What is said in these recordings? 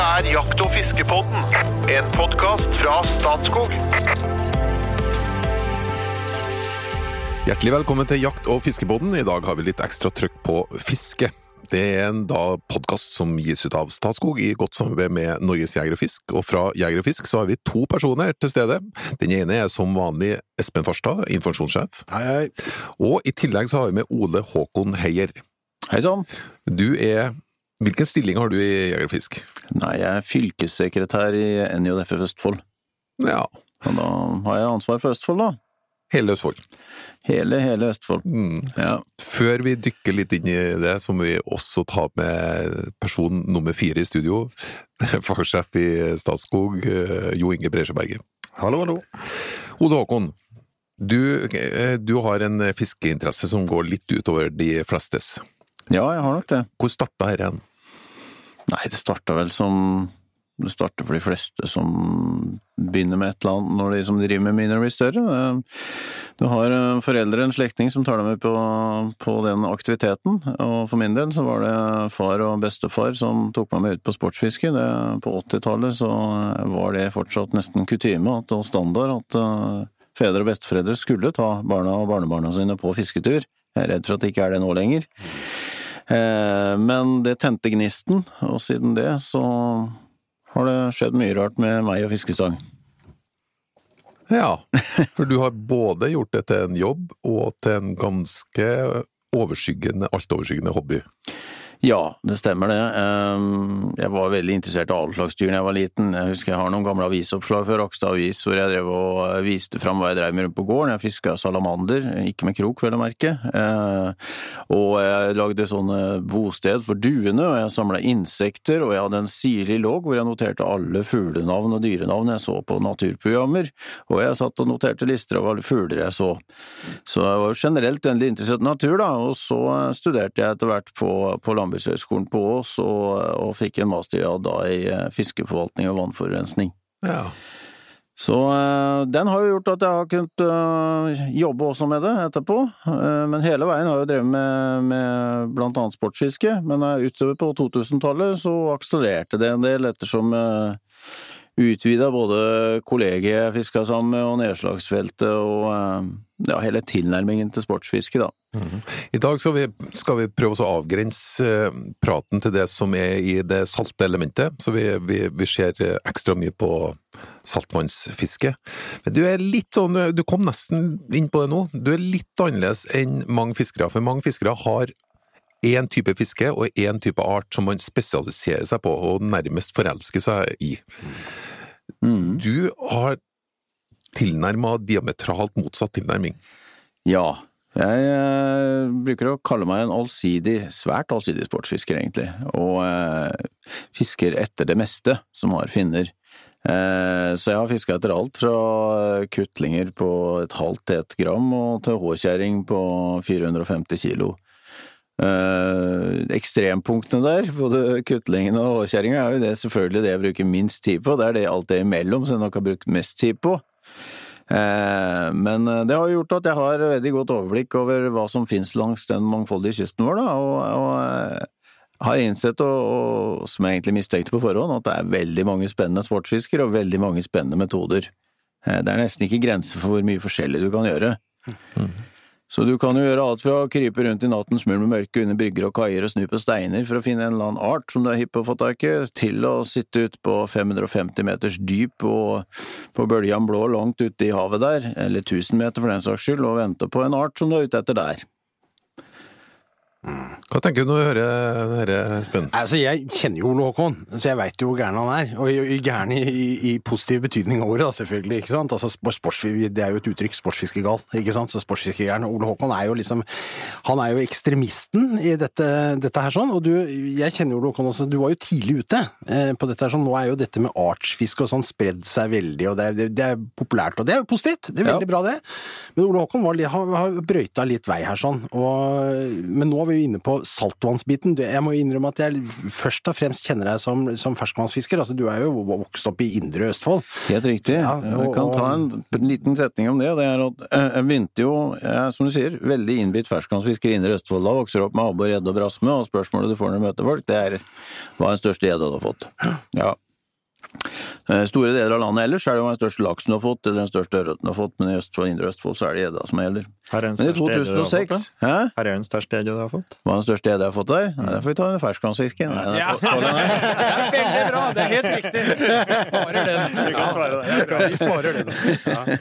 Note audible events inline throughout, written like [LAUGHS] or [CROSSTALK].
Dette er Jakt- og fiskepodden, en podkast fra Statskog. Hjertelig velkommen til Jakt- og fiskepodden. I dag har vi litt ekstra trykk på fiske. Det er en da podkast som gis ut av Statskog i godt samarbeid med Norges Jeger og Fisk. Og fra Jeger og Fisk så har vi to personer til stede. Den ene er som vanlig Espen Farstad, informasjonssjef. Hei, hei. Og i tillegg så har vi med Ole Håkon Heier. Hei sann. Du er Hvilken stilling har du i Jeger og Fisk? Nei, jeg er fylkessekretær i NJF Østfold. Ja, Og da har jeg ansvar for Østfold, da. hele Østfold. Hele, hele Østfold. Mm. Ja. Før vi dykker litt inn i det, så må vi også ta med person nummer fire i studio. [LAUGHS] Fagsjef i Statskog, eh, Jo Inge Bresjeberget. Hallo, hallo. Ode Håkon, du, eh, du har en fiskeinteresse som går litt utover de flestes. ja, jeg har nok det. Hvor starta dette? hen? Nei, det starta vel som Det starter for de fleste som begynner med et eller annet når de som driver med begynner å bli større. Eh, Du har eh, foreldre, en slektning, som tar deg med på, på den aktiviteten. Og for min del så var det far og bestefar som tok meg med ut på sportsfiske. Det, på 80-tallet så var det fortsatt nesten kutyme og standard at eh, fedre og besteforeldre skulle ta barna og barnebarna sine på fisketur. Jeg er redd for at det ikke er det nå lenger. Eh, Men det tente gnisten, og siden det så har det skjedd mye rart med meg og fiskestang. Ja, for du har både gjort det til en jobb og til en ganske overskyggende, altoverskyggende hobby. Ja, det stemmer det. Ehm, Jeg var veldig interessert i alle slags dyr da jeg var liten. Jeg husker jeg har noen gamle avisoppslag fra Rakstad Avis hvor jeg drev og eh, viste fram hva jeg drev med rundt på gården. Jeg fiska salamander, ikke med krok, vel å merke. Eh, Og jeg lagde sånne bosted for duene, og jeg samla insekter, og jeg hadde en sirlig logg hvor jeg noterte alle fuglenavn og dyrenavn jeg så på naturprogrammer. Og jeg satt og noterte lister av alle fugler jeg så. Så jeg var generelt veldig interessert i natur, da, og så eh, studerte jeg etter hvert på, på Landbrukshøgskolen på Ås, og, og fikk en mastergrad da i eh, fiskeforvaltning og vannforurensning. Ja. Så eh, den har jo gjort at jeg har kunnet eh, jobbe også med det etterpå, men hele veien har jeg drevet med, med blant annet sportsfiske, men utover på 2000-tallet så akselererte det en del ettersom utvida både kollegiet jeg fiska sammen med og nedslagsfeltet og eh, ja, hele tilnærmingen til sportsfiske, da. I dag skal vi, skal vi prøve å avgrense eh, praten til det som er i det salte elementet, så vi, vi, vi ser eh, ekstra mye på saltvannsfiske. Men du er litt sånn, du kom nesten inn på det nå, du er litt annerledes enn mange fiskere, for mange fiskere har én type fiske og én type art som man spesialiserer seg på og nærmest forelsker seg i. Mm. Du har tilnærma diametralt motsatt tilnærming. Ja. Jeg eh, bruker å kalle meg en allsidig, svært allsidig sportsfisker, egentlig, og eh, fisker etter det meste som har finner. Eh, så jeg har fiska etter alt fra kutlinger på et halvt til ett gram og til håkjerring på 450 kilo. Eh, ekstrempunktene der, både kutlingene og håkjerringa, er jo det selvfølgelig det jeg bruker minst tid på. Det er det alt det imellom som jeg nok har brukt mest tid på. Eh, Men det har gjort at jeg har veldig godt overblikk over hva som finnes langs den mangfoldige kysten vår, da, og, og eh, har innsett, og, og som jeg egentlig mistenkte på forhånd, at det er veldig mange spennende sportsfisker og veldig mange spennende metoder. Eh, Det er nesten ikke grenser for hvor mye forskjellig du kan gjøre. Så du kan jo gjøre alt fra å krype rundt i nattens mulm og mørke under brygger og kaier og snu på steiner for å finne en eller annen art som du er hypp på å få tak i, til å sitte ut på 550 meters dyp og på bøljan blå langt ute i havet der, eller 1000 meter for den saks skyld, og vente på en art som du er ute etter der. Hva tenker du når du hører dette, Espen? Altså, jeg kjenner jo Ole Håkon, så jeg veit jo hvor gæren han er. Og gæren i, i, i positiv betydning av ordet, selvfølgelig. ikke sant? Altså, sports, Det er jo et uttrykk, sportsfiskegal, ikke sant? Så sportsfiskegæren. Ole Håkon er jo liksom Han er jo ekstremisten i dette, dette her sånn. Og du, jeg kjenner jo Ole Håkon også, du var jo tidlig ute eh, på dette her sånn. Nå er jo dette med artsfiske og sånn spredd seg veldig, og det er, det, det er populært. Og det er jo positivt, det er veldig bra det. Men Ole Håkon var, har, har brøyta litt vei her sånn. Og, men nå er vi jo inne på saltvannsbiten. Jeg må innrømme at jeg først og fremst kjenner deg som, som ferskvannsfisker. Altså, du er jo vokst opp i indre Østfold. Helt riktig. Ja, jeg og- kan ta en liten setning om det. Det er at eh, jeg begynte jo, jeg som du sier, veldig innbitt ferskvannsfisker i Indre Østfold. Da vokser opp med abbor, gjedde og brasme, og spørsmålet du får når du møter folk, det er Hva er den største gjedda du har fått? Ja. Eh, Store deler av landet ellers er det jo den største laksen du har fått, eller den største ørreten du har fått, men i Østfold, Indre Østfold så er det gjedda som gjelder. Her er den Men i største eddet du har fått, 2006? Hæ? Her er den største eddet du har fått. Hva er den største gjedda jeg har fått der? Nei, det får vi ta under ferskvannsfisken. Ja. [LAUGHS] det er Veldig bra! Det er helt riktig! Vi sparer den. Vi kan svare det. det vi sparer den. Ja. [LAUGHS]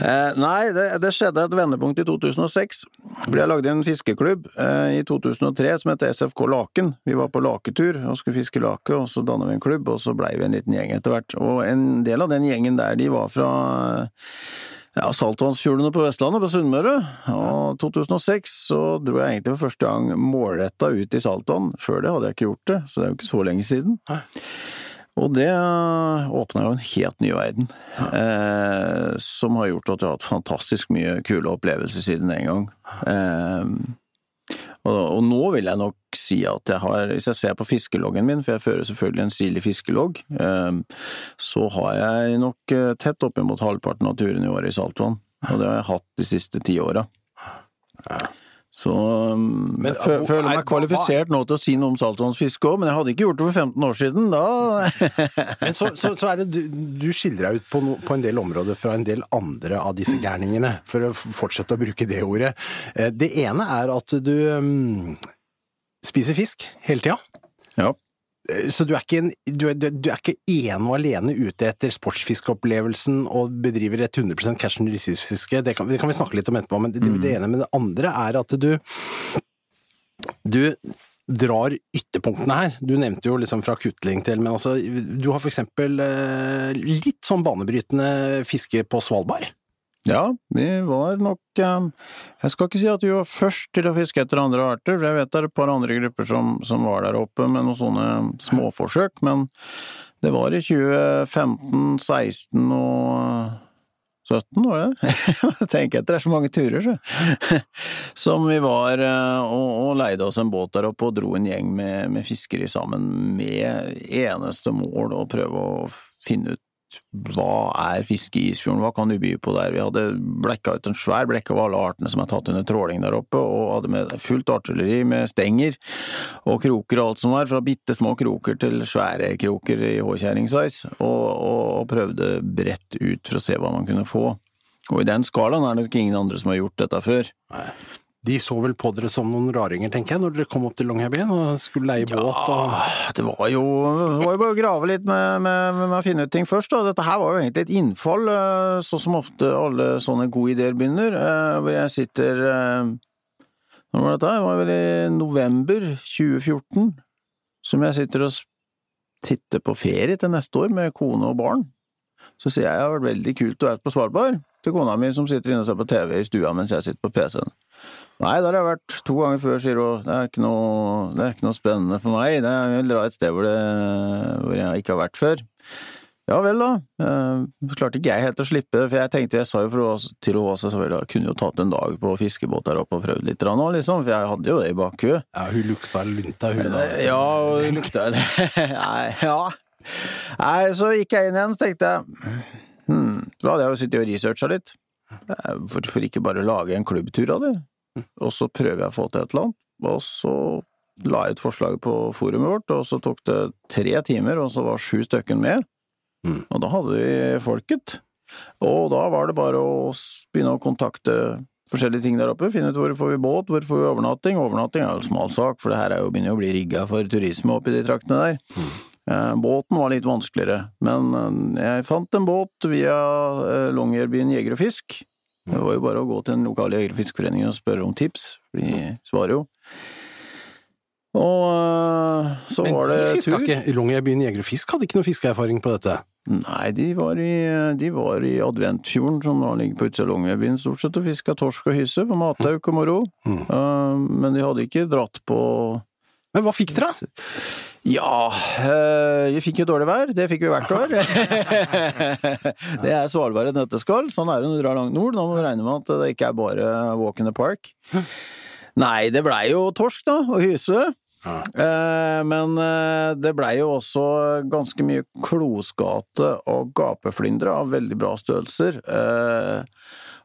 Eh, nei, det, det skjedde et vendepunkt i 2006. Fordi jeg lagde en fiskeklubb eh, i 2003 som het SFK Laken. Vi var på laketur og skulle fiske lake, og så dannet vi en klubb, og så blei vi en liten gjeng etter hvert. Og en del av den gjengen der, de var fra ja, saltvannsfjordene på Vestlandet, på Sunnmøre. Og 2006 så dro jeg egentlig for første gang målretta ut i saltvann. Før det hadde jeg ikke gjort det, så det er jo ikke så lenge siden. Og det åpna jo en helt ny verden, eh, som har gjort at jeg har hatt fantastisk mye kule opplevelser siden den gang. Eh, og, og nå vil jeg nok si at jeg har, hvis jeg ser på fiskeloggen min, for jeg fører selvfølgelig en stilig fiskelogg, eh, så har jeg nok eh, tett oppimot halvparten av turene i året i saltvann. Og det har jeg hatt de siste ti åra. Så um, Men, jeg føler, føler er- meg kvalifisert nå til å si noe om saltvannsfiske òg, men jeg hadde ikke gjort det for 15 år siden. Da [LAUGHS] Men så, så, så er det du, du skiller deg ut på, no, på en del områder fra en del andre av disse gærningene, for å fortsette å bruke det ordet. Eh, Det ene er at du um, spiser fisk hele tida. Ja. Så du er, ikke en, du, er, du er ikke ene og alene ute etter sportsfiskeopplevelsen og bedriver et 100 cash and release-fiske, Det, kan- det kan vi snakke litt om etterpå, men det, det ene med det andre er at du Du drar ytterpunktene her. Du nevnte jo liksom fra kutling til, men altså Du har for eksempel eh, litt sånn banebrytende fiske på Svalbard. Ja, vi var nok eh, Jeg skal ikke si at vi var først til å fiske etter andre arter, for jeg vet det er et par andre grupper som, som var der oppe med noen sånne småforsøk, men det var i 2015, 16 og 17, var det? [LAUGHS] Tenk etter, det er så mange turer, så. [LAUGHS] Som vi var eh, og, leide oss en båt der oppe og dro en gjeng med, med fiskere sammen med eneste mål å prøve å finne ut hva er fiske i Isfjorden, hva kan du by på der? Vi hadde blekka ut en svær blekke av alle artene som er tatt under tråling der oppe, og hadde med fullt artilleri med stenger og kroker og alt som var, fra bitte små kroker til svære kroker i håkjerring-size, og, og, og prøvde bredt ut for å se hva man kunne få. Og i den skalaen er det ikke ingen andre som har gjort dette før. De så vel på dere som noen raringer, tenker jeg, når dere kom opp til Longyearbyen og skulle leie båt og Det var jo, det var jo bare å grave litt med, med, med å finne ut ting først. Da. Dette her var jo egentlig et innfall, sånn som ofte alle sånne gode ideer begynner. eh, Hvor jeg sitter eh, Når var dette? Det var vel i november 2014. Som jeg sitter og titter på ferie til neste år med kone og barn. Så sier jeg det har vært veldig kult å være på Svalbard, til kona mi som sitter inne og ser på TV i stua mens jeg sitter på PC-en. Nei, der har jeg vært to ganger før, sier hun. Det er ikke noe, det er ikke noe spennende for meg. Det er, jeg vil dra et sted hvor, det, hvor jeg ikke har vært før. Ja vel, da. Eh, klarte ikke jeg helt å slippe, for jeg tenkte, jeg sa jo til Åse selvfølgelig, jeg kunne jo tatt en dag på fiskebåt der oppe og prøvd litt nå, liksom, for jeg hadde jo det i bakhuet. Ja, hun lukta lunta, hun da. Ja, hun lukta det. [LAUGHS] Nei, ja. Nei, så gikk jeg inn igjen, så tenkte jeg hmm, Da hadde jeg jo sittet og researcha litt. Eh, Hvorfor ikke bare lage en klubbtur av det? Og så prøver jeg å få til et eller annet. Og så la jeg ut forslaget på forumet vårt, og så tok det tre timer, og så var sju stykken med. Mm. Og da hadde vi folket. Og da var det bare å begynne å kontakte forskjellige ting der oppe, finne ut hvor får vi båt, hvor får vi overnatting. Overnatting er jo en smal sak, for det her er jo begynner å bli rigga for turisme oppi de traktene der. Mm. Båten var litt vanskeligere, men eh, jeg fant en båt via eh, Longyearbyen Jeger og Fisk. Det var jo bare å gå til den lokale jegerfiskeforeningen og spørre om tips, for de svarer jo. Og eh, så Men var det de tur. ikke. Longyearbyen Jeger og Fisk hadde ikke noe fiskeerfaring på dette. Nei, de var i, de var i Adventfjorden, som nå ligger på utsida av Longyearbyen, stort sett, og fiska torsk og hysse på matauk og moro. Mm. Eh, men de hadde ikke dratt på Men hva fikk dere? Ja, øh, vi fikk jo dårlig vær. Det fikk vi hvert år. [LAUGHS] det er Svalbard et nøtteskall. Sånn er det når du drar langt nord. Da må du regne med at det ikke er bare walk in the park. Nei, det blei jo torsk, da, og hyse. Ja. Eh, men eh, det blei jo også ganske mye klosgate og gapeflyndre av veldig bra størrelser. Eh,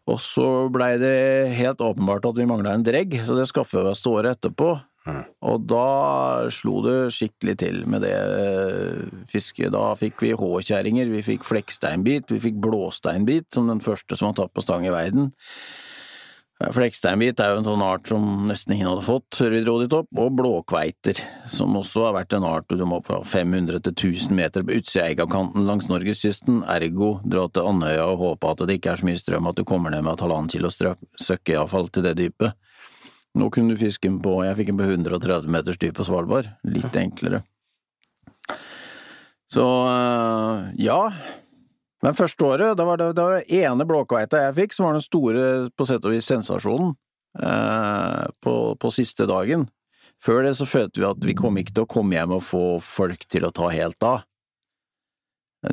og så blei det helt åpenbart at vi mangla en dregg, så det skaffa vi oss året etterpå. Og da slo det skikkelig til med det eh, fisket. Da fikk vi håkjerringer, vi fikk flekksteinbit, vi fikk blåsteinbit som den første som var tatt på stang i verden. Fleksteinbit er jo en sånn art som nesten ingen hadde fått før vi dro dit opp, og blåkveiter, som også har vært en art du må fra 500 til 1000 meter på utsida av Eigakanten langs norgeskysten, ergo dra til Andøya og håpe at det ikke er så mye strøm at du kommer ned med et halvannen kilo søkkeavfall til det dypet. Nå kunne du fiske den på, jeg fikk den på 130 meters dyp på Svalbard, litt enklere. Så øh, ja, men første året, da var det, det var det ene blåkveita jeg fikk, som var den store, på sett og vis, sensasjonen eh, på, på siste dagen. Før det så følte vi at vi kom ikke til å komme hjem og få folk til å ta helt av.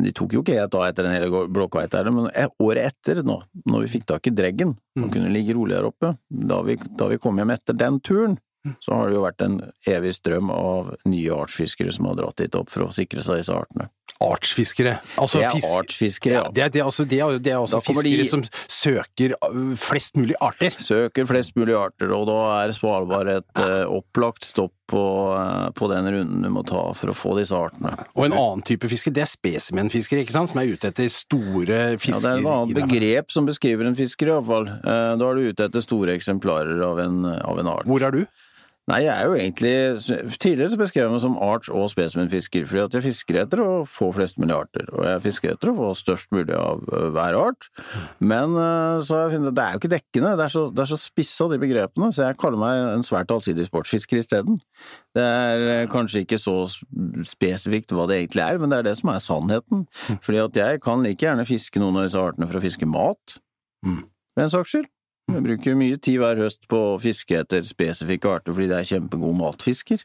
De tok jo ikke helt av etter den hele blåkveita, men året etter, nå, når vi fikk tak i dreggen, og kunne ligge rolig der oppe, da vi, da vi kom hjem etter den turen, så har det jo vært en evig strøm av nye artsfiskere som har dratt dit opp for å sikre seg disse artene. Artsfiskere. Altså, Det er fisk- artsfiskere, ja. Det er, det er, altså, det er, det er også fiskere de- som søker uh, flest mulig arter. Søker flest mulig arter, og da er Svalbard et eh, opplagt stopp på, eh, på den runden du må ta for å få disse artene. Og en annen type fiske, det er spesimenfiskere, ikke sant? Som er ute etter store fisker? Ja, det er et annet begrep som beskriver en fisker, iallfall. Eh, Da er du ute etter store eksemplarer av en, av en art. Hvor er du? Nei, jeg er jo egentlig Tidligere beskrev jeg meg som arts- og spesimenfisker, fordi at jeg fisker etter å få flest mulig arter, og jeg fisker etter å få størst mulig av hver art. Men så har jeg funnet at det er jo ikke dekkende, det er så, det er så spissa de begrepene, så jeg kaller meg en svært allsidig sportsfisker isteden. Det er kanskje ikke så spesifikt hva det egentlig er, men det er det som er sannheten. Fordi at jeg kan like gjerne fiske noen av disse artene for å fiske mat, for en saks skyld. Jeg bruker mye tid hver høst på å fiske etter spesifikke arter fordi det er kjempegod matfisker.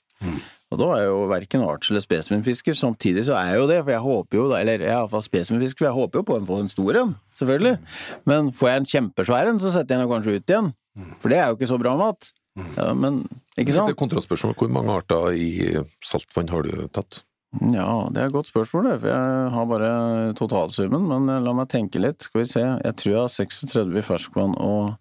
Og da er jeg jo verken arts- eller spesimenfisker. Samtidig så er jeg jo det, for jeg håper jo, da- eller jeg er iallfall spesimenfisker, for jeg håper jo på å få en stor en, selvfølgelig. Men får jeg en kjempesvær en, så setter jeg den kanskje ut igjen. For det er jo ikke så bra mat. Ja, men ikke Det er kontrastspørsmål. Hvor mange arter i saltvann har du tatt? Ja, det er et godt spørsmål, det, for jeg har bare totalsummen. Men la meg tenke litt, skal vi se. Jeg tror jeg har 36 i ferskvann og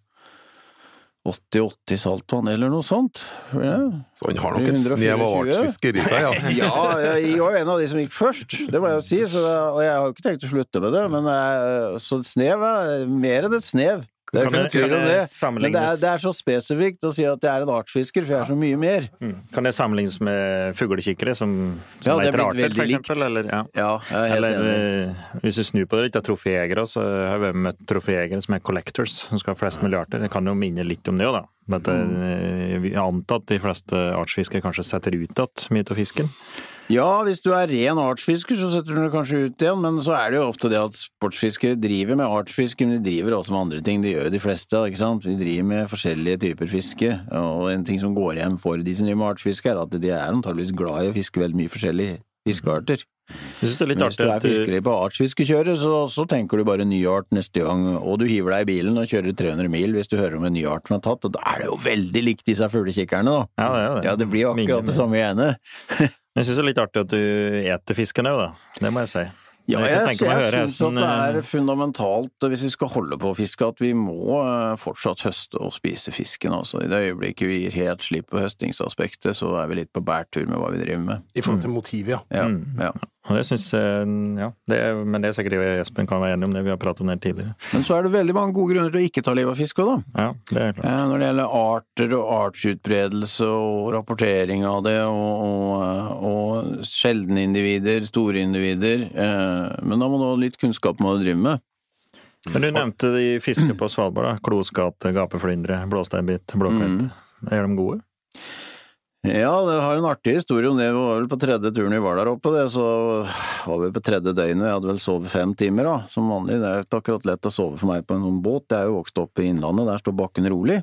80-80 i saltvann, eller noe sånt. Ja. Så han har nok et snev av artsfisker i seg, [LAUGHS] ja. Ja, jeg var jo en av de som gikk først, det må jeg jo si, så, og jeg har jo ikke tenkt å slutte med det, men jeg, så et snev er mer enn et snev. Det er ikke tvil om det. Men det er, det er så spesifikt å si at jeg er en artsfisker, for jeg er så mye mer. Mm. Kan det sammenlignes med fuglekikkere som, som Ja, det er leter arter, for eksempel? Eller, ja. Ja, jeg er helt Eller enig. eh, hvis du snur på det litt, av troféjegere, så har vi med troféjegere som er collectors, som skal ha flest mulig arter. Det kan jo minne litt om det òg, da. Men det, jeg vi antar at de fleste artsfiskere kanskje setter ut igjen mye av fisken. Ja, hvis du er ren artsfisker, så setter du det kanskje ut igjen, men så er det jo ofte det at sportsfiskere driver med artsfiske, men de driver også med andre ting. Det gjør jo de fleste, ikke sant. De driver med forskjellige typer fiske, og en ting som går igjen for de som driver med artsfiske, er at de er antageligvis glad i å fiske veldig mye forskjellige fiskearter. Er hvis du er fiskelig på artsfiskekjøret, så, så tenker du bare ny art neste gang, og du hiver deg i bilen og kjører 300 mil hvis du hører om en ny art som er tatt, og da er det jo veldig likt disse fuglekikkerne, da. Ja, det det. Ja, det blir jo akkurat det samme greiene. Jeg syns det er litt artig at du eter fisken òg, da. Det må jeg si. Ja, Jeg jeg, jeg, syns at det er fundamentalt, hvis vi skal holde på å fiske, at vi må eh, fortsatt høste og spise fisken. Altså. I det øyeblikket vi gir helt slipp på høstingsaspektet, så er vi litt på bærtur med hva vi driver med. I forhold til motivet, ja. Ja, Mm. ja. Det synes ja, det Men det er sikkert og Espen kan være enige om det, vi har pratet om det tidligere. Men så er det veldig mange gode grunner til å ikke ta livet av fisk òg, da. Ja, det er klart. Eh, Når det gjelder arter og artsutbredelse og rapportering av det, og, og, og sjeldne individer, store individer. eh, Men da må du ha litt kunnskap om hva du driver med. Men du nevnte de fisker på Svalbard. da. Klosgate, gapeflyndre, blåsteinbit, blåkveite. Mm. Er de gode? Ja, det har en artig historie om det. Vi var vel på tredje turen vi var der oppe, det, så var vi på tredje døgnet. Jeg hadde vel sovet fem timer, da, som vanlig. Det er ikke akkurat lett å sove for meg på en sånn båt. Jeg er jo vokst opp i Innlandet, der står bakken rolig.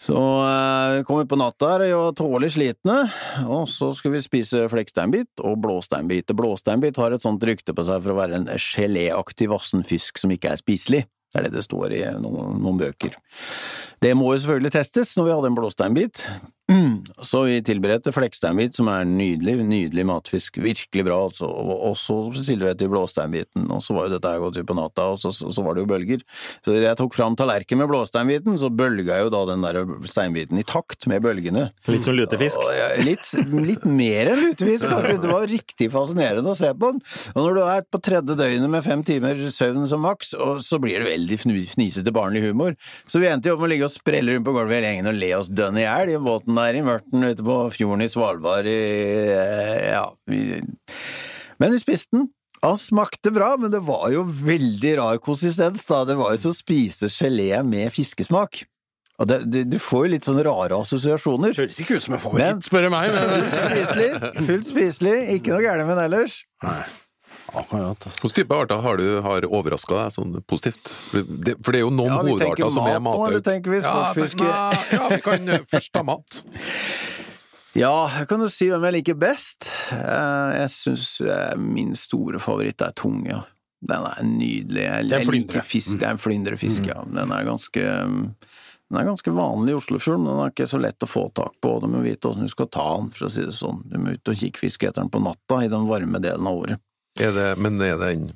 Så eh, kom vi på natta her og var tålelig slitne, og så skulle vi spise flekksteinbit og blåsteinbit. Blåsteinbit har et sånt rykte på seg for å være en geléaktig vassen fisk som ikke er spiselig. Det er det det står i noen, noen bøker. Det må jo selvfølgelig testes når vi hadde en blåsteinbit. Så vi tilberedte flekksteinbit, som er nydelig, nydelig matfisk. Virkelig bra, altså. Og, så tilberedte vi blåsteinbiten, og så var jo dette her ut på natta, og så, så, så var det jo bølger. Så jeg tok fram tallerken med blåsteinbiten, så bølga jo da den der steinbiten i takt med bølgene. Litt som lutefisk. Og ja, Litt, litt mer enn lutefisk, faktisk. Det var riktig fascinerende å se på den. Og når du er på tredje døgnet med fem timer søvn som maks, og så blir det veldig fnisete barnlig humor. Så vi endte jo opp med å ligge og sprelle rundt på gulvet hele gjengen og le oss dønn i hjel i båten der i mørten ute på fjorden i Svalbard i eh, Ja. Men vi spiste den. Han smakte bra, men det var jo veldig rar konsistens, da. Det var jo som å spise gelé med fiskesmak. Og det, det, du får jo litt sånne rare assosiasjoner. Høres ikke ut som en Men- favoritt, spør du meg, men [LAUGHS] Spiselig, fullt spiselig, ikke noe gærent med den ellers. Akkurat. Hvilken type arter har du har overraska deg sånn positivt? For det, for det er jo noen Ja, hovedarter som er mat mat... tenker vi sportsfiske? Ja, ja, vi kan eh, først ta mat. [LAUGHS] Ja, jeg kan jo si hvem jeg liker best. Eh, Jeg syns min store favoritt er tunge. Den er nydelig. Jeg, Det er jeg liker fisk. Det er en flyndrefisk, ja. Den er ganske den er ganske vanlig i Oslofjorden, men den er ikke så lett å få tak på. Du må vite åssen du skal ta den, for å si det sånn. Du må ut og kikke fiske etter den på natta i den varme delen av året. Er det, men er den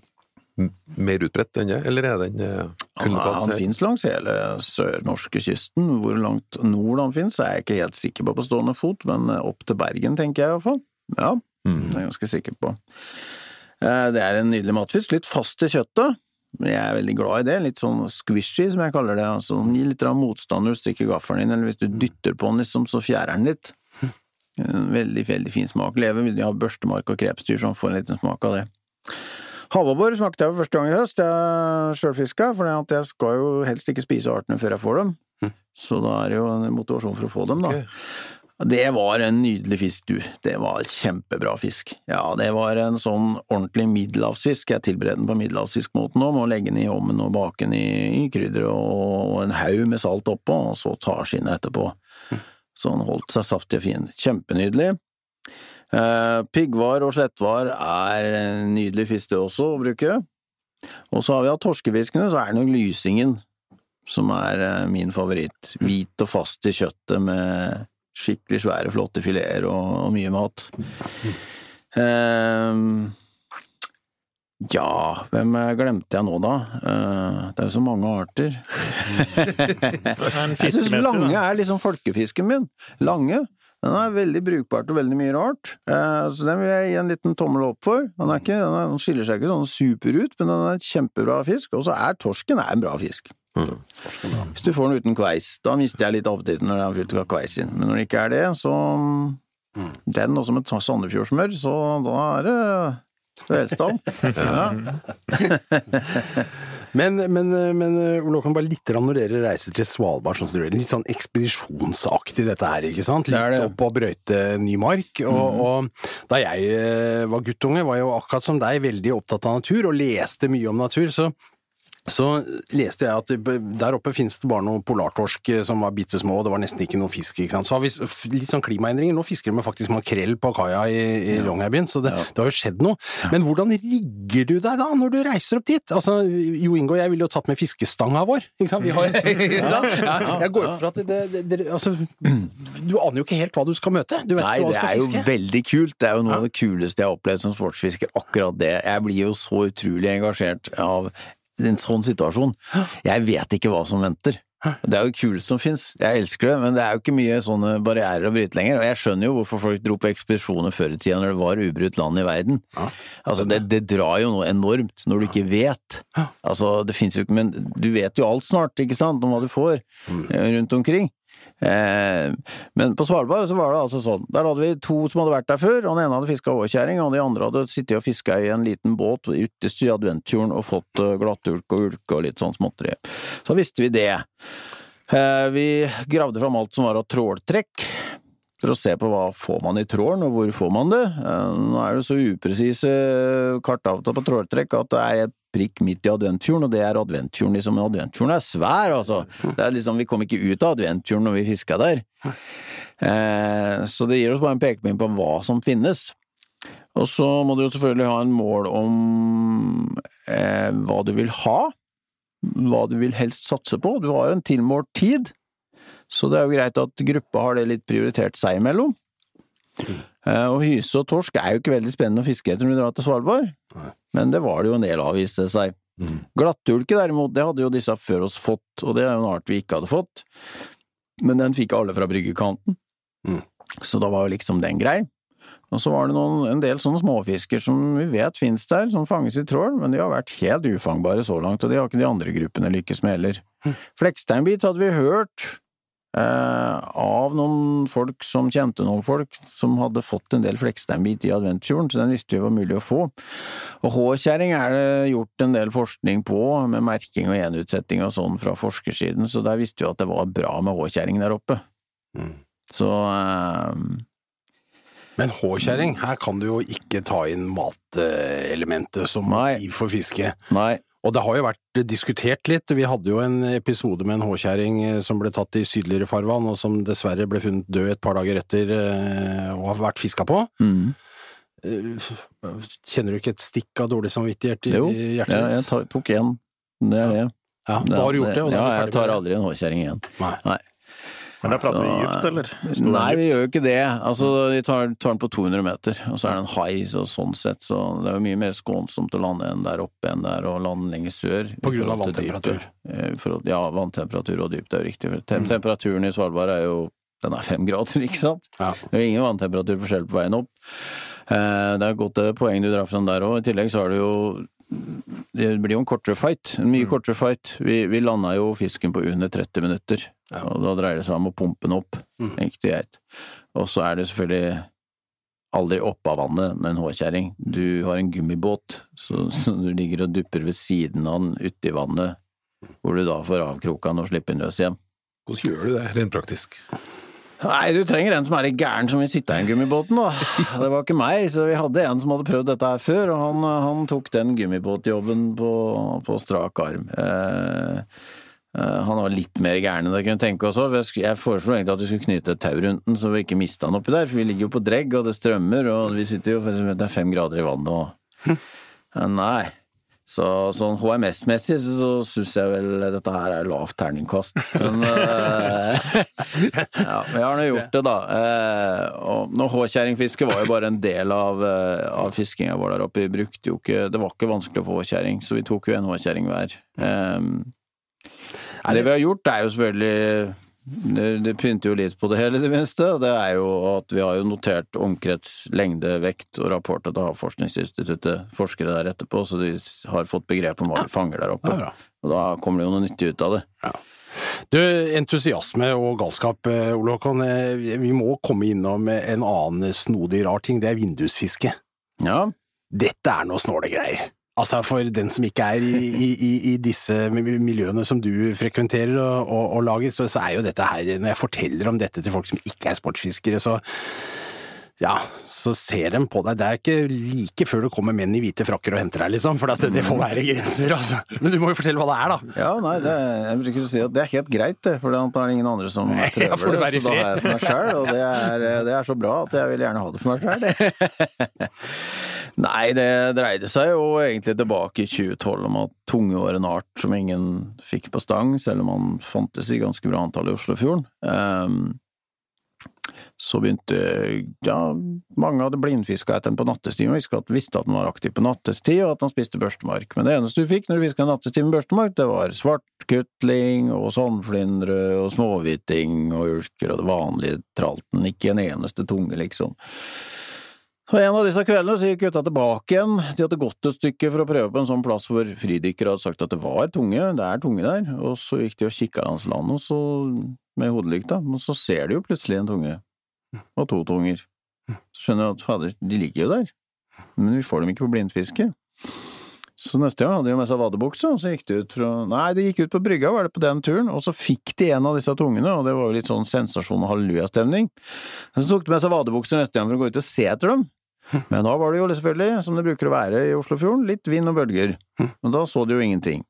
mer utbredt enn det, eller er den eh, Han, han finnes langs hele sørnorske kysten. Hvor langt nord han finnes, er jeg ikke helt sikker på på stående fot, men eh, opp til Bergen, tenker jeg iallfall. Ja, Mm. det er jeg ganske sikker på. Eh, Det er en nydelig matfisk, litt fast i kjøttet. Jeg er veldig glad i det, litt sånn squishy, som jeg kaller det. Altså, gir litt motstand når du stikker gaffelen inn, eller hvis du dytter på den, liksom, så fjærer den litt. En veldig, veldig fin smak. Lever vil ha børstemark og krepsdyr, som får en liten smak av det. Havabbor smakte jeg for første gang i høst. Jeg sjølfiska, for jeg skal jo helst ikke spise artene før jeg får dem. Så da er det jo en motivasjon for å få dem, da. Okay. Det var en nydelig fisk, du. Det var kjempebra fisk. Ja, det var en sånn ordentlig middelhavsfisk. Jeg tilbereder den på middelhavsfiskmåten nå, med å legge den i ovnen og bake den i, i krydder og, og en haug med salt oppå, og så ta skinnet etterpå. Så han holdt seg saftig og fin. Kjempenydelig. Eh, piggvar og slettvar er nydelig fisk også å bruke. Og så har vi av torskefiskene, så er det nok lysingen som er eh, min favoritt. Hvit og fast i kjøttet med skikkelig svære, flotte fileter og, og mye mat. Ehm, ja, hvem glemte jeg nå, da? Eh, det er jo så mange arter. [LAUGHS] Jeg syns lange er liksom folkefisken min. Lange. Den er veldig brukbar til veldig mye rart, Eh, så den vil jeg gi en liten tommel opp for. Den, er ikke, den, er, skiller seg ikke sånn super ut, men den er et kjempebra fisk. Og så er torsken er en bra fisk. Hvis du får den uten kveis, da mister jeg litt appetitten når den er fylt av kveis inn. Men når det ikke er det, så Den også med Sandefjordsmør, så da er det velstand. [LAUGHS] Ja. Men, men, men Ole Håkon, bare litt når dere reiser til Svalbard, sånn dere litt sånn ekspedisjonsaktig dette her, ikke sant? Er Litt det. opp og brøyte ny mark. Og, og da jeg eh, var guttunge, var jeg jo akkurat som deg veldig opptatt av natur, og leste mye om natur. så så leste jeg at der oppe finnes det bare noen polartorsk eh, som var bitte små, og det var nesten ikke noe fisk. ikke sant? Så har vi litt sånn klimaendringer. Nå fisker de faktisk makrell på kaia i, i Longyearbyen, så det, Ja. det har jo skjedd noe. Men hvordan rigger du deg da, når du reiser opp dit? Altså, Jo Inge og jeg ville jo tatt med fiskestanga vår, ikke sant? Vi har, [LAUGHS] [LAUGHS] ja, jeg går ut fra at det, det, det altså, Du aner jo ikke helt hva du skal møte. Du vet Nei, ikke hva du skal fiske. Nei, det er jo veldig kult. Det er jo noe av det kuleste jeg har opplevd som sportsfisker, akkurat det. Jeg blir jo så utrolig engasjert av en sånn situasjon. Jeg vet ikke hva som venter. Det er jo kuleste som fins. Jeg elsker det, men det er jo ikke mye sånne barrierer å bryte lenger. Og jeg skjønner jo hvorfor folk dro på ekspedisjoner før i tida når det var ubrutt land i verden. Altså, det, det drar jo noe enormt når du ikke vet. Altså, det fins jo ikke Men du vet jo alt snart, ikke sant, om hva du får eh, rundt omkring. Eh, men på Svalbard så var det altså sånn, der hadde vi to som hadde vært der før, og den ene hadde fiska overkjerring, og de andre hadde sittet og fiska i en liten båt ytterst i Adventfjorden og fått eh, glattulk og ulke og litt sånn småtteri. Så visste vi det. Eh, vi gravde fram alt som var av tråltrekk, for å se på hva får man i trålen, og hvor får man det. Nå er det så upresise kartavtaler på tråltrekk at det er et prikk midt i Adventfjorden, og det er Adventfjorden liksom. Men Adventfjorden er svær, altså. Det er liksom, vi kom ikke ut av Adventfjorden når vi fiska der. Eh, så det gir oss bare en pekepinn på hva som finnes. Og så må du jo selvfølgelig ha en mål om eh, hva du vil ha, hva du vil helst satse på. Du har en tilmålt tid. Så det er jo greit at gruppa har det litt prioritert seg imellom. Eh, Og hyse og torsk er jo ikke veldig spennende å fiske etter når du drar til Svalbard, men det var det jo en del av, viste det seg. Glattulke derimot, det hadde jo disse før oss fått, og det er jo en art vi ikke hadde fått, men den fikk alle fra bryggekanten. Mm. Så da var jo liksom den grei. Og så var det noen, en del sånne småfisker som vi vet finnes der, som fanges i trål, men de har vært helt ufangbare så langt, og de har ikke de andre gruppene lykkes med heller. Fleksteinbit hadde vi hørt eh, av noen folk som kjente noen folk som hadde fått en del fleksteinbit i Adventfjorden, så den visste vi var mulig å få. Og H-kjerring er det gjort en del forskning på, med merking og gjenutsetting og sånn fra forskersiden, så der visste vi at det var bra med H-kjerring der oppe. Mm. Så eh, Men H-kjerring, her kan du jo ikke ta inn matelementet som motiv for fiske. nei, Og det har jo vært diskutert litt. Vi hadde jo en episode med en håkjerring eh, som ble tatt i sydligere farvann, og som dessverre ble funnet død et par dager etter og har vært fiska på. mm. Eh, Kjenner du ikke et stikk av dårlig samvittighet i Jo, hjertet jeg, Jo, jeg ditt? tok én. Det er det. Ja, da har du gjort det, og da ja, er du jeg ferdig tar med det. aldri en H-kjerring igjen. Nei. Nei. Men da prater vi dypt, eller? Nei, vi gjør jo ikke det. Altså, vi tar, tar den på 200 meter, og så er det en hai, så sånn sett, så det er jo mye mer skånsomt å lande enn der oppe enn der og lande lenger sør. På grunn av vanntemperatur. Eh, forhold- ja, vanntemperatur og dypt, det er jo riktig. Mm. tem Temperaturen i Svalbard er jo den er fem grader, [LAUGHS] ikke sant? Ja. Det er ingen vanntemperaturforskjell på veien opp. Eh, Det er et godt eh, poeng du drar fram der òg. I tillegg så har du jo Det blir jo en kortere fight. En Mm. mye kortere fight. Vi, vi landa jo fisken på under 30 minutter, Ja. og da dreier det seg om å pumpe den opp. Mm. Enkelt og greit. Og så er det selvfølgelig aldri oppe av vannet med en håkjerring. Du har en gummibåt, så, så du ligger og dupper ved siden av den ute i vannet, hvor du da får avkroka den og slipper den løs igjen. Hvordan gjør du det, rent praktisk? Nei, du trenger en som er litt gæren som vil sitte i en gummibåten, da. [LAUGHS] Det var ikke meg, så vi hadde en som hadde prøvd dette her før, og han, han tok den gummibåtjobben på, på strak arm. Eh, eh, han var litt mer gæren enn jeg kunne tenke oss òg. Jeg foreslo egentlig at vi skulle knyte et tau rundt den, så vi ikke mista den oppi der, for vi ligger jo på dregg, og det strømmer, og vi sitter jo Det er fem grader i vannet, og Eh, Nei. Så sånn HMS-messig så, så syns jeg vel dette her er lavt terningkast. Men uh, [LAUGHS] ja, vi har nå gjort det, da. Uh, og nå H-kjerringfiske var jo bare en del av, uh, av fiskinga vår der oppe. Vi brukte jo ikke Det var ikke vanskelig å få H-kjerring, så vi tok jo en H-kjerring hver. Um, det vi har gjort, er jo selvfølgelig det, pynter jo litt på det hele, i det minste. Det er jo at vi har jo notert omkrets, lengde, vekt og rapporter til Havforskningsinstituttet, forskere der etterpå, så de har fått begrep om hva de fanger der oppe. Og da kommer det jo noe nyttig ut av det. Du, entusiasme og galskap, eh, Ole Håkon. eh, Vi må komme innom en annen snodig rar ting. Det er vindusfiske. Ja, Dette er noe snåle greier. Altså For den som ikke er i, i, i- disse miljøene som du frekventerer og, og, og lager, så, så er jo dette her Når jeg forteller om dette til folk som ikke er sportsfiskere, så ja, så ser de på deg. Det er ikke like før det kommer menn i hvite frakker og henter deg, liksom. For det, det får være grenser, altså. Men du må jo fortelle hva det er, da. ja nei, det, jeg bruker å si at det er helt greit, det, for da er det ingen andre som [LAUGHS] prøver det. Så da har jeg det for meg sjøl, og det er, det er så bra at jeg vil gjerne ha det for meg sjøl. [LAUGHS] Nei, det dreide seg jo egentlig tilbake i 2012 om at tunge var en art som ingen fikk på stang, selv om han fantes i ganske bra antall i Oslofjorden. Ehm, så begynte ja, mange hadde blindfiska etter den på nattestid, og visste at, visste at den var aktiv på nattestid, og at han spiste børstemark. Men det eneste du fikk når du fiska nattestid med børstemark, det var svartkutling og sandflyndre og småhviting og ulker og det vanlige tralten. Ikke en eneste tunge, liksom. Og en av disse kveldene så gikk gutta tilbake igjen. De hadde gått et stykke for å prøve på en sånn plass hvor fridykkere hadde sagt at det var tunge, det er tunge der. Og så gikk de og kikka langs land og så, med hodelykta, og så ser de jo plutselig en tunge. Og to tunger. Så skjønner de at fader, de ligger jo der. Men vi får dem ikke på blindfiske. Så neste gang hadde de jo med seg vadebukse, og så gikk de ut fra Nei, de gikk ut på brygga, var det på den turen, og så fikk de en av disse tungene, og det var jo litt sånn sensasjon og hallelujastemning. Så tok de med seg vadebukser neste gang for å gå ut og se etter dem. Men da var det jo selvfølgelig, som det bruker å være i Oslofjorden, litt vind og bølger. Men da så de jo ingenting.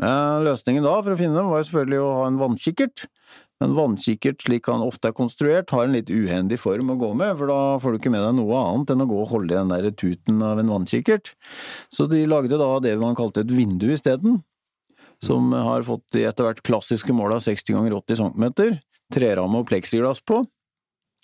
Løsningen da, for å finne dem, var jo selvfølgelig å ha en vannkikkert. En vannkikkert, slik han ofte er konstruert, har en litt uhendig form å gå med, for da får du ikke med deg noe annet enn å gå og holde i den der tuten av en vannkikkert. Så de lagde da det man kalte et vindu isteden, som har fått de etter hvert klassiske måla 60 ganger 80 cm. treramme og pleksiglass på.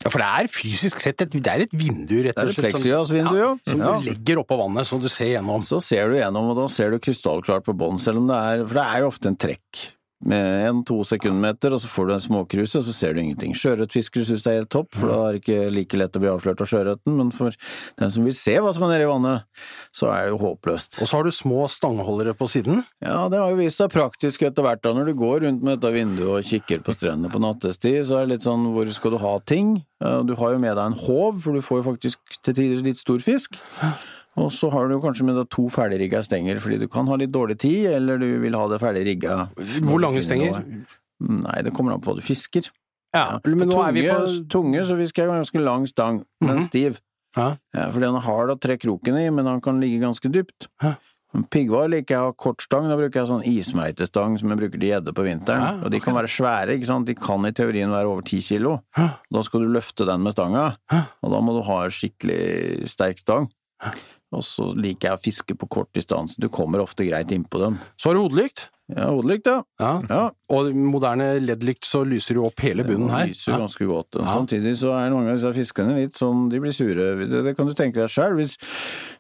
Ja, for det er fysisk sett et, det er et vindu, rett Det er et vindu, ja. Som Ja. du legger oppå vannet, så du ser gjennom. Så ser du gjennom, og da ser du krystallklart på bånn, selv om det er For det er jo ofte en trekk med en-to sekundmeter, og så får du en småkruse, og så ser du ingenting. Sjøørretfiskere syns det er helt topp, for da er det ikke like lett å bli avslørt av sjøørreten, men for den som vil se hva som er nede i vannet, så er det jo håpløst. Og så har du små stangholdere på siden. Ja, det har jo vist seg praktisk etter hvert da, når du går rundt med dette vinduet og kikker på strendene på nattestid, så er det litt sånn hvor skal du ha ting? Du har jo med deg en håv, for du får jo faktisk til tider litt stor fisk. Og så har du kanskje med to ferdigrigga stenger, fordi du kan ha litt dårlig tid, eller du vil ha det ferdig rigga. Hvor lange stenger? Nei, det kommer an på hva du fisker. Ja, men nå tunge, er vi på tunge, så fisker jeg ganske lang stang, men Mhm. stiv. Ja. Ja, fordi han er hard å tre kroken i, men han kan ligge ganske dypt. Ja. Piggvar liker jeg å ha kort stang, da bruker jeg sånn ismeitestang som jeg bruker til gjedde på vinteren. Ja, Og de kan være svære, ikke sant, de kan i teorien være over ti kilo. Ja. Da skal du løfte den med stanga, og da må du ha skikkelig sterk stang. Og så liker jeg å fiske på kort distanse, du kommer ofte greit innpå dem. Så har du hodelykt. Ja, hodelykt, ja. Ja. ja. Og moderne LED-lykt så lyser jo opp hele bunnen her. Det lyser Ja. ganske godt. Ja. Samtidig så er mange av disse fiskene litt sånn, de blir sure. Det, det kan du tenke deg sjøl. Hvis,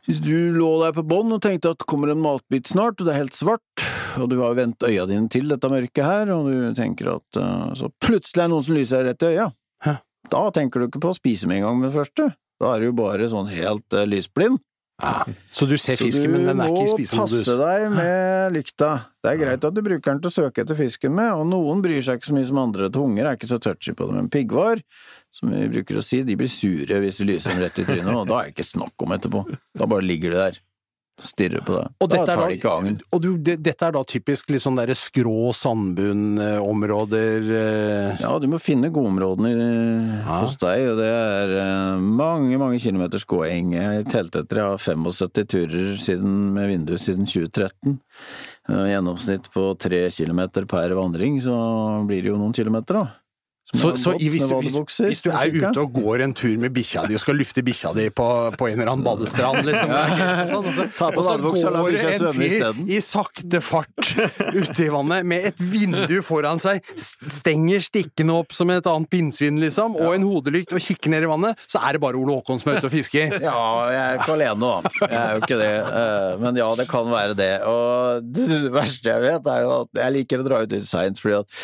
hvis du lå der på bånn og tenkte at det kommer en matbit snart, og det er helt svart, og du har vendt øya dine til dette mørket her, og du tenker at uh, Så plutselig er det noen som lyser rett i øya. Hæ? Da tenker du ikke på å spise med en gang med det første. Da er du jo bare sånn helt uh, lysblind. Ja. Så du ser fisken, men den er ikke i Du må passe deg med lykta. Det er greit at du bruker den til å søke etter fisken med, og noen bryr seg ikke så mye som andre. Tunger er ikke så touchy på det, men piggvar, som vi bruker å si, de blir sure hvis du lyser dem rett i trynet, og da er det ikke snakk om etterpå. Da bare ligger du der. Stirrer på deg. Og da dette er, da, agn. og du, det, dette er da typisk litt sånn derre skrå sandbunnområder eh, Ja, du må finne godområdene Ja. hos deg, og det er eh, mange, mange kilometers gåing. Jeg telte etter, jeg har 75 turer siden, med vindu siden 2013. Eh, Gjennomsnitt på tre kilometer per vandring, så blir det jo noen kilometer, da. Så, så i- hvis, du, hvis, hvis du er ute og går en tur med bikkja di og skal lufte bikkja di på, på en eller annen badestrand, liksom, og sånn, så, på og så og la går en fyr i sakte fart ute i vannet med et vindu foran seg, stenger stikkende opp som et annet pinnsvin, liksom, og en hodelykt og kikker ned i vannet, så er det bare Ole Håkon som er ute og fisker. [LAUGHS] Ja, jeg er ikke alene, da. Jeg er jo ikke det. Eh, Men ja, det kan være det. Og [LAUGHS] det verste jeg vet, er jo at jeg liker å dra ut litt seint, fordi at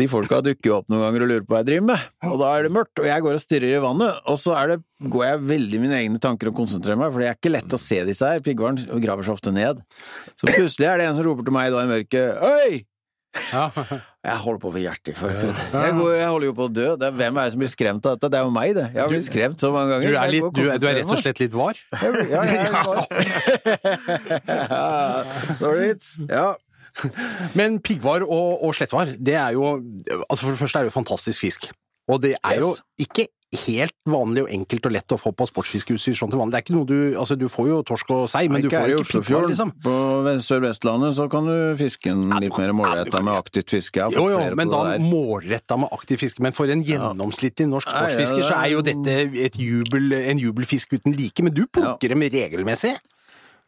de folka dukker jo opp noen ganger og lurer på hva jeg driver med. Og da er det mørkt, og jeg går og stirrer i vannet, og så er det, går jeg veldig mine egne tanker og konsentrerer meg, for det er ikke lett å se disse her. Piggvaren graver seg ofte ned. Så plutselig er det en som roper til meg da i mørket! Ja. [LAUGHS] Jeg holder på å få hjerteinfarkt. Jeg, jeg holder jo på å dø. Det er, hvem er det som blir skremt av dette? Det er jo meg, det. Jeg har blitt skremt så mange Du ganger. er, litt, du, du er rett og slett litt var. Ja, jeg [LAUGHS] [LAUGHS] er litt var. Ja. [LAUGHS] Men piggvar og, og slettvar, det er jo Altså For det første er det jo fantastisk fisk. Og det er jo ikke helt vanlig og enkelt og lett å få på sportsfiskeutstyr sånn til vanlig. Det er ikke noe du Altså, du får jo torsk og sei, men du får jo ikke piggvar, liksom. På Sør-Vestlandet så kan du fiske den litt mer målretta med aktivt fiske. Jo, jo, men da målretta med aktivt fiske. Men for en gjennomsnittlig norsk sportsfisker så er jo dette et jubel, en jubelfisk uten like. Men du plukker dem regelmessig.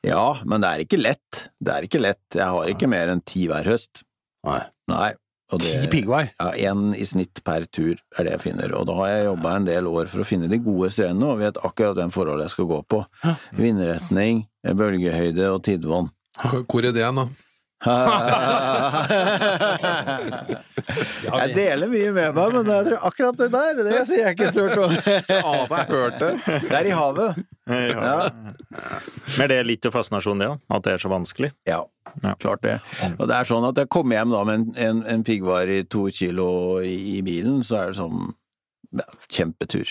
Ja, men det er ikke lett. Det er ikke lett. Jeg har ikke mer enn ti hver høst. Nei. Nei. Ti piggvar. ja, én i snitt per tur er det jeg finner. Og da har jeg jobba en del år for å finne de gode strendene, og vet akkurat den forholdet jeg skal gå på. Vindretning, bølgehøyde og tidvann. Hvor er det da? [LAUGHS] Jeg deler mye med meg, men jeg tror akkurat det der, det sier jeg ikke stort om. [LAUGHS] Ja, da jeg hørt det. Det er i havet. Ja. Men er det litt av fascinasjonen, det òg? At det er så vanskelig? Ja, klart det. Og det er sånn at jeg kommer hjem da med en, en, en piggvar i to kilo i, i bilen, så er det sånn ja, kjempetur.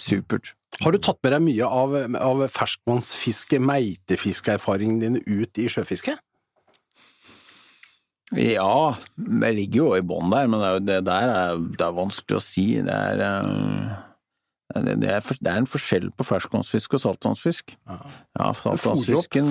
Supert. Har du tatt med deg mye av, av ferskvannsfiske, meitefiskeerfaringene dine ut i sjøfiske? Ja, det ligger jo i bånn der, men det, er jo- det der er, det er vanskelig å si. Det er, eh, det, er, en forskjell på ferskvannsfisk og saltvannsfisk. Ja, ja saltvannsfisken?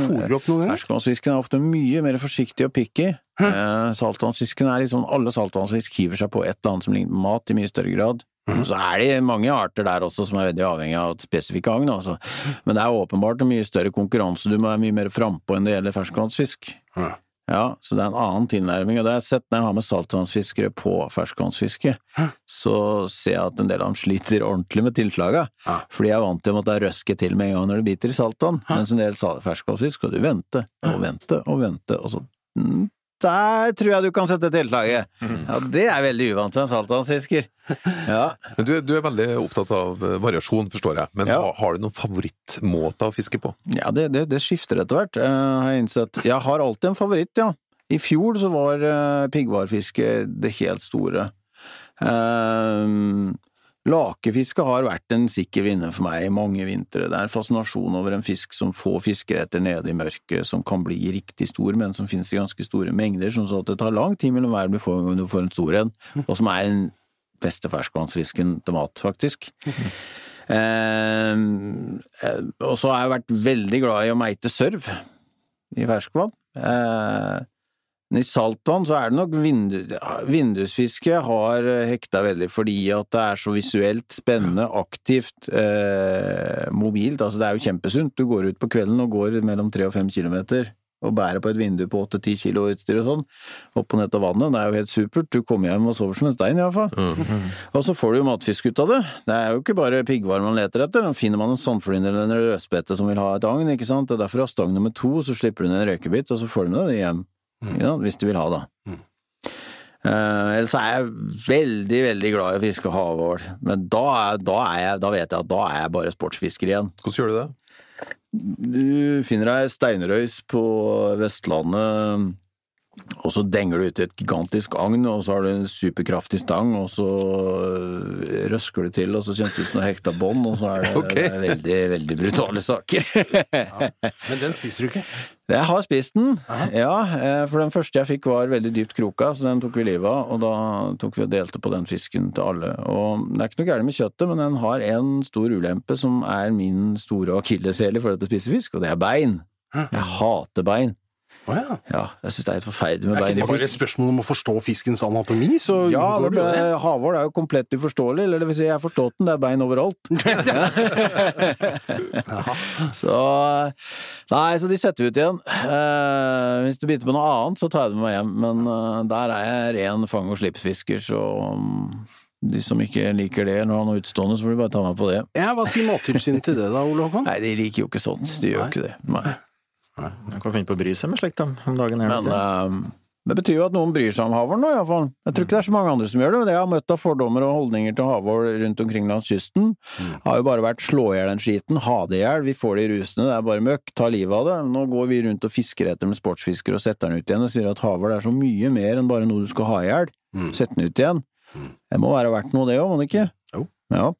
Ferskvannsfisken er ofte mye mer forsiktig og picky. Eh, saltvannsfisken er liksom Alle saltvannsfisk hiver seg på et eller annet som ligner på mat i mye større grad. Så er det mange arter der også som er veldig avhengig av spesifikke agn, altså. Men det er åpenbart en mye større konkurranse, du må være mye mer frampå enn det gjelder ferskvannsfisk. Ja. Ja, så det er en annen tilnærming, og det har jeg sett når jeg har med saltvannsfiskere på ferskvannsfiske. Så ser jeg at en del av dem sliter ordentlig med tilslaga, Ja. fordi jeg er vant til å måtte røske til med en gang når det biter i saltvann, mens en del ferskvannsfisk skal du vente og vente og vente, og så mm, der tror jeg du kan sette tiltaket! Ja, det er veldig uvant for en saltvannsfisker. Ja. Du, du er veldig opptatt av eh, variasjon, forstår jeg. Men Ja. har, du noen favorittmåter å fiske på? Ja, det, det, det skifter etter hvert, uh, har jeg innsett. Jeg har alltid en favoritt, ja. I fjor så var uh, piggvarfiske det helt store. Uh, lakefiske har vært en sikker vinner for meg i mange vintre. Det er fascinasjon over en fisk som få fisker etter nede i mørket, som kan bli riktig stor, men som finnes i ganske store mengder, sånn at det tar lang tid mellom hver gang du får en stor en, og som er den beste ferskvannsfisken til mat, faktisk. [LAUGHS] Eh, eh, og så har jeg vært veldig glad i å meite sørv i ferskvann. Eh, men I saltvann så er det nok vindu, vindusfiske har hekta veldig fordi at det er så visuelt spennende, aktivt, eh, mobilt. Altså det er jo kjempesunt. Du går ut på kvelden og går mellom tre og fem kilometer og bærer på et vindu på åtte-ti kilo utstyr og sånn, opp og ned av vannet. Det er jo helt supert. Du kommer hjem og sover som en stein iallfall. Og så får du jo matfisk ut av det. Det er jo ikke bare piggvar man leter etter. Da finner man en sandflynder eller en rødspette som vil ha et agn, ikke sant. Det er derfor du har stang nummer to, så slipper du ned en røykebit, og så får du med deg det hjem. Sant? Hvis du vil ha, det. Mm. Uh, ellers er jeg veldig, veldig glad i å fiske havål, Men da, er, da, er jeg, da vet jeg at da er jeg bare sportsfisker igjen. Hvordan gjør du det? Du finner deg steinrøys på Vestlandet, og så denger du ut et gigantisk agn, og så har du en superkraftig stang, og så øh, røsker du til, og så kjennes det ut som noe hekta bånd, og så er det, [LAUGHS] okay. det er veldig, veldig brutale saker. Men den spiser du ikke? Jeg har spist den, ja, eh, for den første jeg fikk var veldig dypt kroka, så den tok vi livet av, og da tok vi og delte på den fisken til alle. Og det er ikke noe gærent med kjøttet, men den har en stor ulempe som er min store akilleshæl i forhold til å spise fisk, og det er bein. Jeg hater bein. Å ja. Ja, jeg syns det er helt forferdelig med Er bein ikke det bare et spørsmål om å forstå fiskens anatomi, så Ja, går du, det- er jo komplett uforståelig, eller det vil si, jeg har forstått den, det er bein overalt. [LAUGHS] så Nei, så de setter vi ut igjen. Eh, hvis det biter på noe annet, så tar jeg det med meg hjem, men eh, der er jeg ren fang- og slipsfisker, så um, de som ikke liker det eller har noe utstående, så får de bare ta meg på det. Ja, Hva sier Mattilsynet til det da, Ole Håkon? Nei, de liker jo ikke sånt, de gjør jo ikke det. Nei. Jeg kan finne på å bry seg med slikt om dagen her. Men uh, det betyr jo at noen bryr seg om havåren nå, iallfall. Jeg tror ikke det er så mange andre som gjør det, men det jeg har møtt av fordommer og holdninger til havål rundt omkring langs kysten, har jo bare vært slå i hjel den skiten, ha det i hjel, vi får det i rusene, det er bare møkk, ta livet av det. Nå går vi rundt og fisker etter med sportsfisker og setter den ut igjen og sier at havål er så mye mer enn bare noe du skal ha i hjel. Sett den ut igjen. Det må være verdt noe, det òg, må det ikke? Jo. Ja.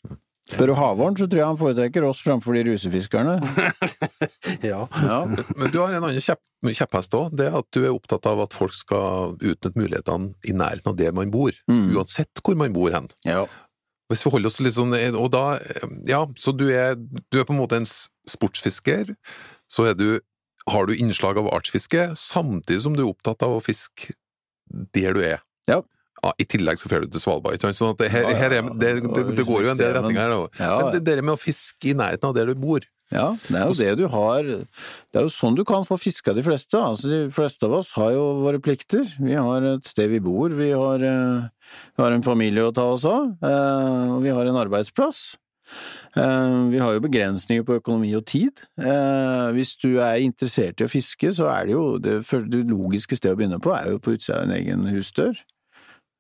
Spør du havhvalen, så tror jeg han foretrekker oss framfor de rusefiskerne. [LAUGHS] Ja. Ja. Men du har en annen kjepp, kjepphest òg. Det er at du er opptatt av at folk skal utnytte mulighetene i nærheten av der man bor. Mm. Uansett hvor man bor hen. ja. Hvis vi holder oss litt sånn Og da Ja, så du er, du er på en måte en sportsfisker. Så er du har du innslag av artsfiske, samtidig som du er opptatt av å fiske der du er. Ja. I tillegg så drar du til Svalbard. ikke sant? Sånn at det, her, Ja, ja, her er, det, Det det, går jo en del retninger her. da. Ja, Men det, det med å fiske i nærheten av der du bor Ja, det er jo det du har Det er jo sånn du kan få fiska de fleste. Altså, de fleste av oss har jo våre plikter. Vi har et sted vi bor, vi har, eh, vi har en familie å ta oss av, eh, og vi har en arbeidsplass. Eh, Vi har jo begrensninger på økonomi og tid. Hvis du er interessert i å fiske, så er det jo det, det logiske stedet å begynne på, er jo på utsida av en egen husdør.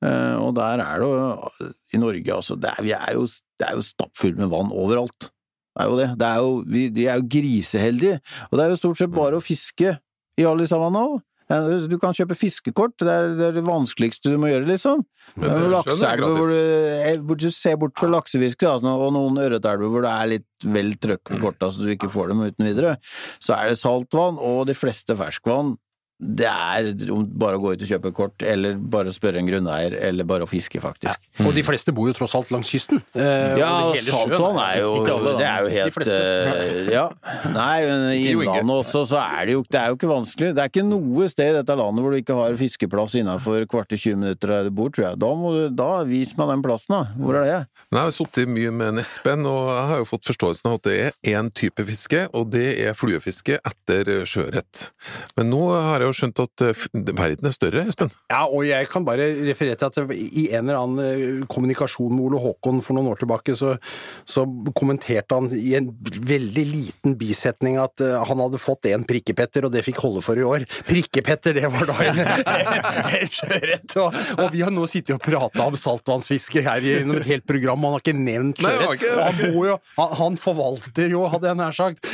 Eh, Og der er det jo, i Norge altså, det er, vi er jo, det er jo stappfullt med vann overalt. Det er jo det. det er jo, vi, de er jo griseheldige, og det er jo stort sett bare å fiske i alle disse òg. Du kan kjøpe fiskekort, det er det, er det vanskeligste du må gjøre, liksom. Men Det er er lakseelver hvor du, eh, hvor du ser bort fra laksefiske, altså, og noen ørretelver hvor det er litt vel trøkk på korta så du ikke får dem uten videre. Så er det saltvann, og de fleste ferskvann. Det er om- bare å gå ut og kjøpe kort, eller bare spørre en grunneier, eller bare å fiske, faktisk. Og de fleste bor jo tross alt langs kysten. Eh, Ja, saltvann er jo alle. Det er jo helt eh, Ja. Nei, men i. Innlandet også, så er det jo Det er jo ikke vanskelig. Det er ikke noe sted i dette landet hvor du ikke har fiskeplass innafor kvart til 20 minutter der du bor, tror jeg. Da må du Da vis meg den plassen, da. Hvor er det? Men jeg har sittet mye med en Espen, og jeg har jo fått forståelsen av at det er én type fiske, og det er fluefiske etter sjøørret. Men nå har jeg jo skjønt at eh, verden er større, Espen. Ja, og jeg kan bare referere til at i en eller annen eh, kommunikasjon med Ole Håkon for noen år tilbake, så, så kommenterte han i en veldig liten bisetning at eh, han hadde fått en prikkepetter, og det fikk holde for i år. Prikkepetter, det var da en, [LAUGHS] en sjøørret! Og, og vi har nå sittet og prata om saltvannsfiske her gjennom et helt program, han har ikke nevnt sjørett. han sjøørret. han, han, han forvalter jo, hadde jeg nær sagt,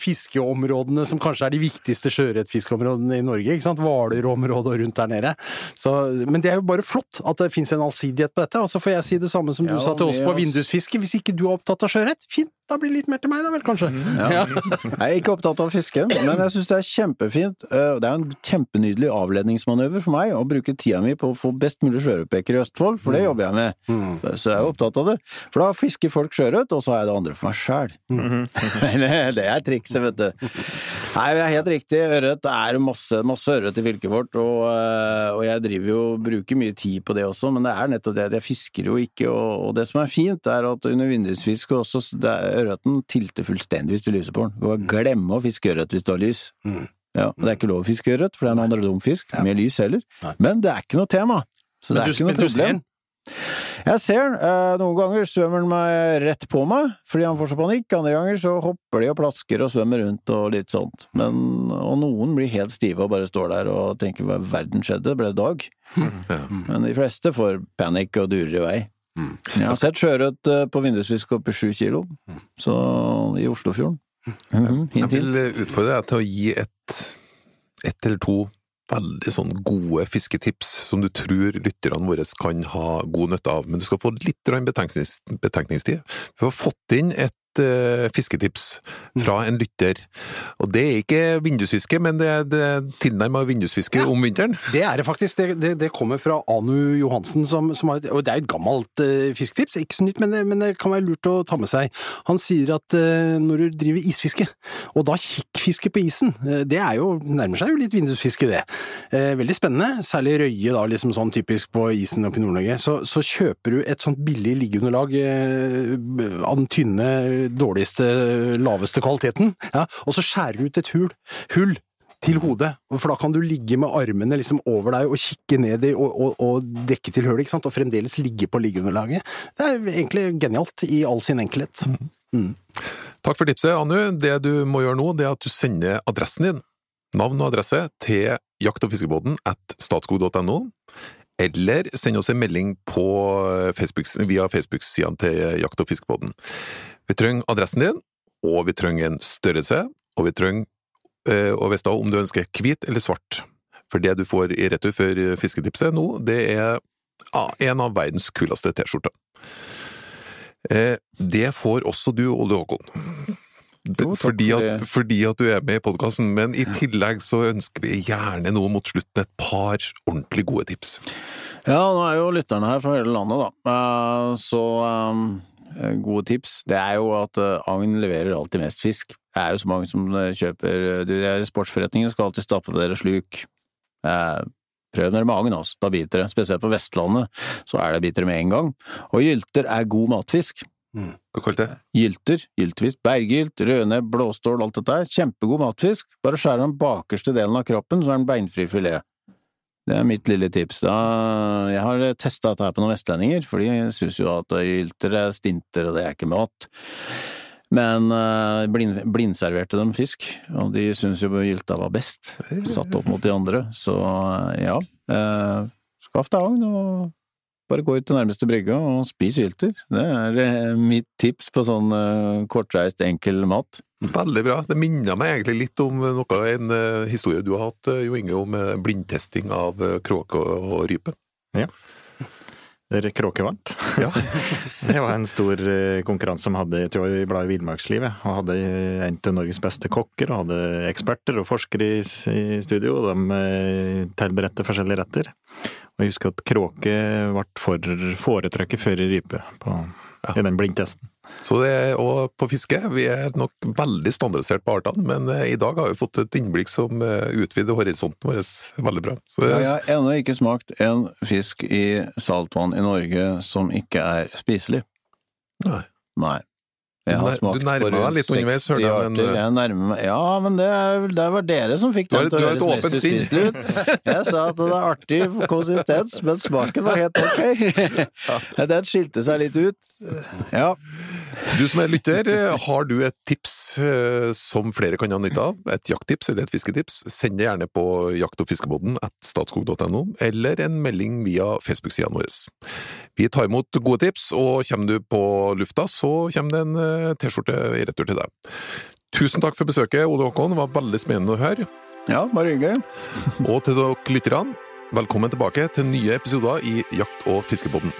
fiskeområdene som kanskje er de viktigste sjøørretfiskeområdene i Norge. Ikke sant? Hvaler-området og rundt der nede. Så, men det er jo bare flott at det finnes en allsidighet på dette. Og så får jeg si det samme som du Ja, sa til oss på vindusfiske. Hvis ikke du er opptatt av sjøørret, fint, da blir det litt mer til meg da vel, kanskje. Ja. Jeg [LAUGHS] er ikke opptatt av fiske, men jeg syns det er kjempefint. eh, Det er en kjempenydelig avledningsmanøver for meg å bruke tida mi på å få best mulig sjøørretpeker i Østfold, for det jobber jeg med. Så jeg er opptatt av det. For da fisker folk sjøørret, og så har jeg det andre for meg sjæl. [LAUGHS] det er trikset, vet du. Nei, det er helt riktig. Ørret det er masse, masse ørret i fylket vårt, og, eh, og jeg driver jo bruker mye tid på det også, men det er nettopp det at jeg fisker jo ikke, og, og det som er fint, er at under vindusfiske også, det er ørreten tilter fullstendig hvis du lyser på den. Du kan glemme å fiske ørret hvis du har lys. Ja, og det er ikke lov å fiske ørret, for det er en andredumfisk, med lys heller. Nei. Men det er ikke noe tema. Så det er du- ikke noe problem. Jeg ser den. Eh, noen ganger svømmer den meg rett på meg, fordi han får så panikk. Andre ganger så hopper de og plasker og svømmer rundt og litt sånt. Men, og noen blir helt stive og bare står der og tenker hva i verden skjedde, ble det dag? [LAUGHS] Ja. Men de fleste får panikk og durer i vei. Jeg har sett sjøørret eh, på vindusfisk opp i sju kilo, så i Oslofjorden. Mhm, Jeg hint, hint. vil eh, utfordre deg til å gi et, eller to veldig sånn gode fisketips som du tror lytterne våre kan ha god nytte av. Men du skal få litt betenkningstid. Vi har fått inn et fisketips fra en lytter. Og det er ikke vindusfiske, men det er, tilnærma vindusfiske om vinteren. Det er det faktisk. Det, det, det kommer fra Anu Johansen, som, som har, og det er et gammelt uh, fisketips. Ikke så nytt, men men det kan være lurt å ta med seg. Han sier at uh, når du driver isfiske, og da kikkfiske på isen, uh, det er jo, nærmer seg jo litt vindusfiske det. Eh, veldig spennende, særlig røye da, liksom sånn typisk på isen oppe i Nord-Norge. Så, så kjøper du et sånt billig liggeunderlag eh, av den tynne, dårligste, laveste kvaliteten, ja, og så skjærer du ut et hull. hull til hodet, for da kan du ligge med armene liksom over deg og kikke ned i og, og, og dekke til hullet, ikke sant, og fremdeles ligge på liggeunderlaget. Det er egentlig genialt i all sin enkelhet. Takk for tipset, Anu. Det du må gjøre nå, det er at du sender adressen din, navn og adresse, til jakt- og fiskebåten at statskog.no, eller send oss en melding på Facebook, via Facebook-sidene til Jakt- og fiskebåten. Vi trenger adressen din, og vi trenger en størrelse, og vi trenger eh, å vite om du ønsker hvit eller svart. For det du får i retur for fisketipset nå, det er ja, en av verdens kuleste T-skjorter. Eh, det får også du, Ole Håkon. Jo, fordi, at, fordi at du er med i podkasten, men i tillegg så ønsker vi gjerne noe mot slutten et par ordentlig gode tips. Ja, nå er jo lytterne her fra hele landet, da. Eh, Så eh, gode tips. Det er jo at eh, agn leverer alltid mest fisk. Det er jo så mange som eh, kjøper Du, det sportsforretninger skal alltid stappe på dere sluk. Eh, Prøv dere med agn, altså. Da biter det. Spesielt på Vestlandet så er det biter med en gang. Og gylter er god matfisk. Hva kalte det? Gylter, gyltfisk, berggylt, rødnebb, blåstål, alt dette her. Kjempegod matfisk. Bare skjær den bakerste delen av kroppen, så er den beinfri filet. Det er mitt lille tips. Da, jeg har testa dette her på noen vestlendinger, for de syns jo at yltere er stinter, og det er ikke mat. Men uh, blind, blindserverte dem fisk, og de syns jo gylta var best, satt opp mot de andre. Så eh, ja, uh, skaff deg agn, og bare gå ut til nærmeste brygge og spis hylter. Det er eh, mitt tips på sånn eh, kortreist, enkel mat. Veldig bra. Det minner meg egentlig litt om noe, en eh, historie du har hatt, Jo Inge, om blindtesting av kråke og, rype. rype. Dere kråke vant. Ja. [LAUGHS] [LAUGHS] det var en stor konkurranse som hadde, jeg tror i bladet Villmarkslivet, og hadde en av Norges beste kokker, og hadde eksperter og forskere i, i studio, og de tilberedte forskjellige retter. Og jeg husker at kråke ble for, foretrukket før rype på, i den blindtesten. Så det er, òg på fiske, vi er nok veldig standardisert på artene, men eh, i dag har vi fått et innblikk som eh, utvider horisonten vår veldig bra. Så, Ja, jeg har ennå ikke smakt en fisk i saltvann i Norge som ikke er spiselig. Nei. Nei. Jeg har Du smakt nærmer på deg rundt litt underveis, 60 hører jeg, men- arter. Jeg nærmer meg Ja, men det, er, det var dere som fikk den til å høres mest uspiselig ut. Jeg sa at det er artig konsistens, men smaken var helt ok. [LAUGHS] Den skilte seg litt ut. Ja. Du som er lytter, har du et tips eh, som flere kan ha nytte av, et jakttips eller et fisketips, send det gjerne på jakt- og fiskebåten at statskog.no, eller en melding via Facebook-sidene våre. Vi tar imot gode tips, og kommer du på lufta, så kommer det en eh, T-skjorte i retur til deg. Tusen takk for besøket, Ole Håkon, det var veldig spennende å høre. ja, bare hyggelig. Og til dere lytterne, velkommen tilbake til nye episoder i Jakt- og fiskebåten.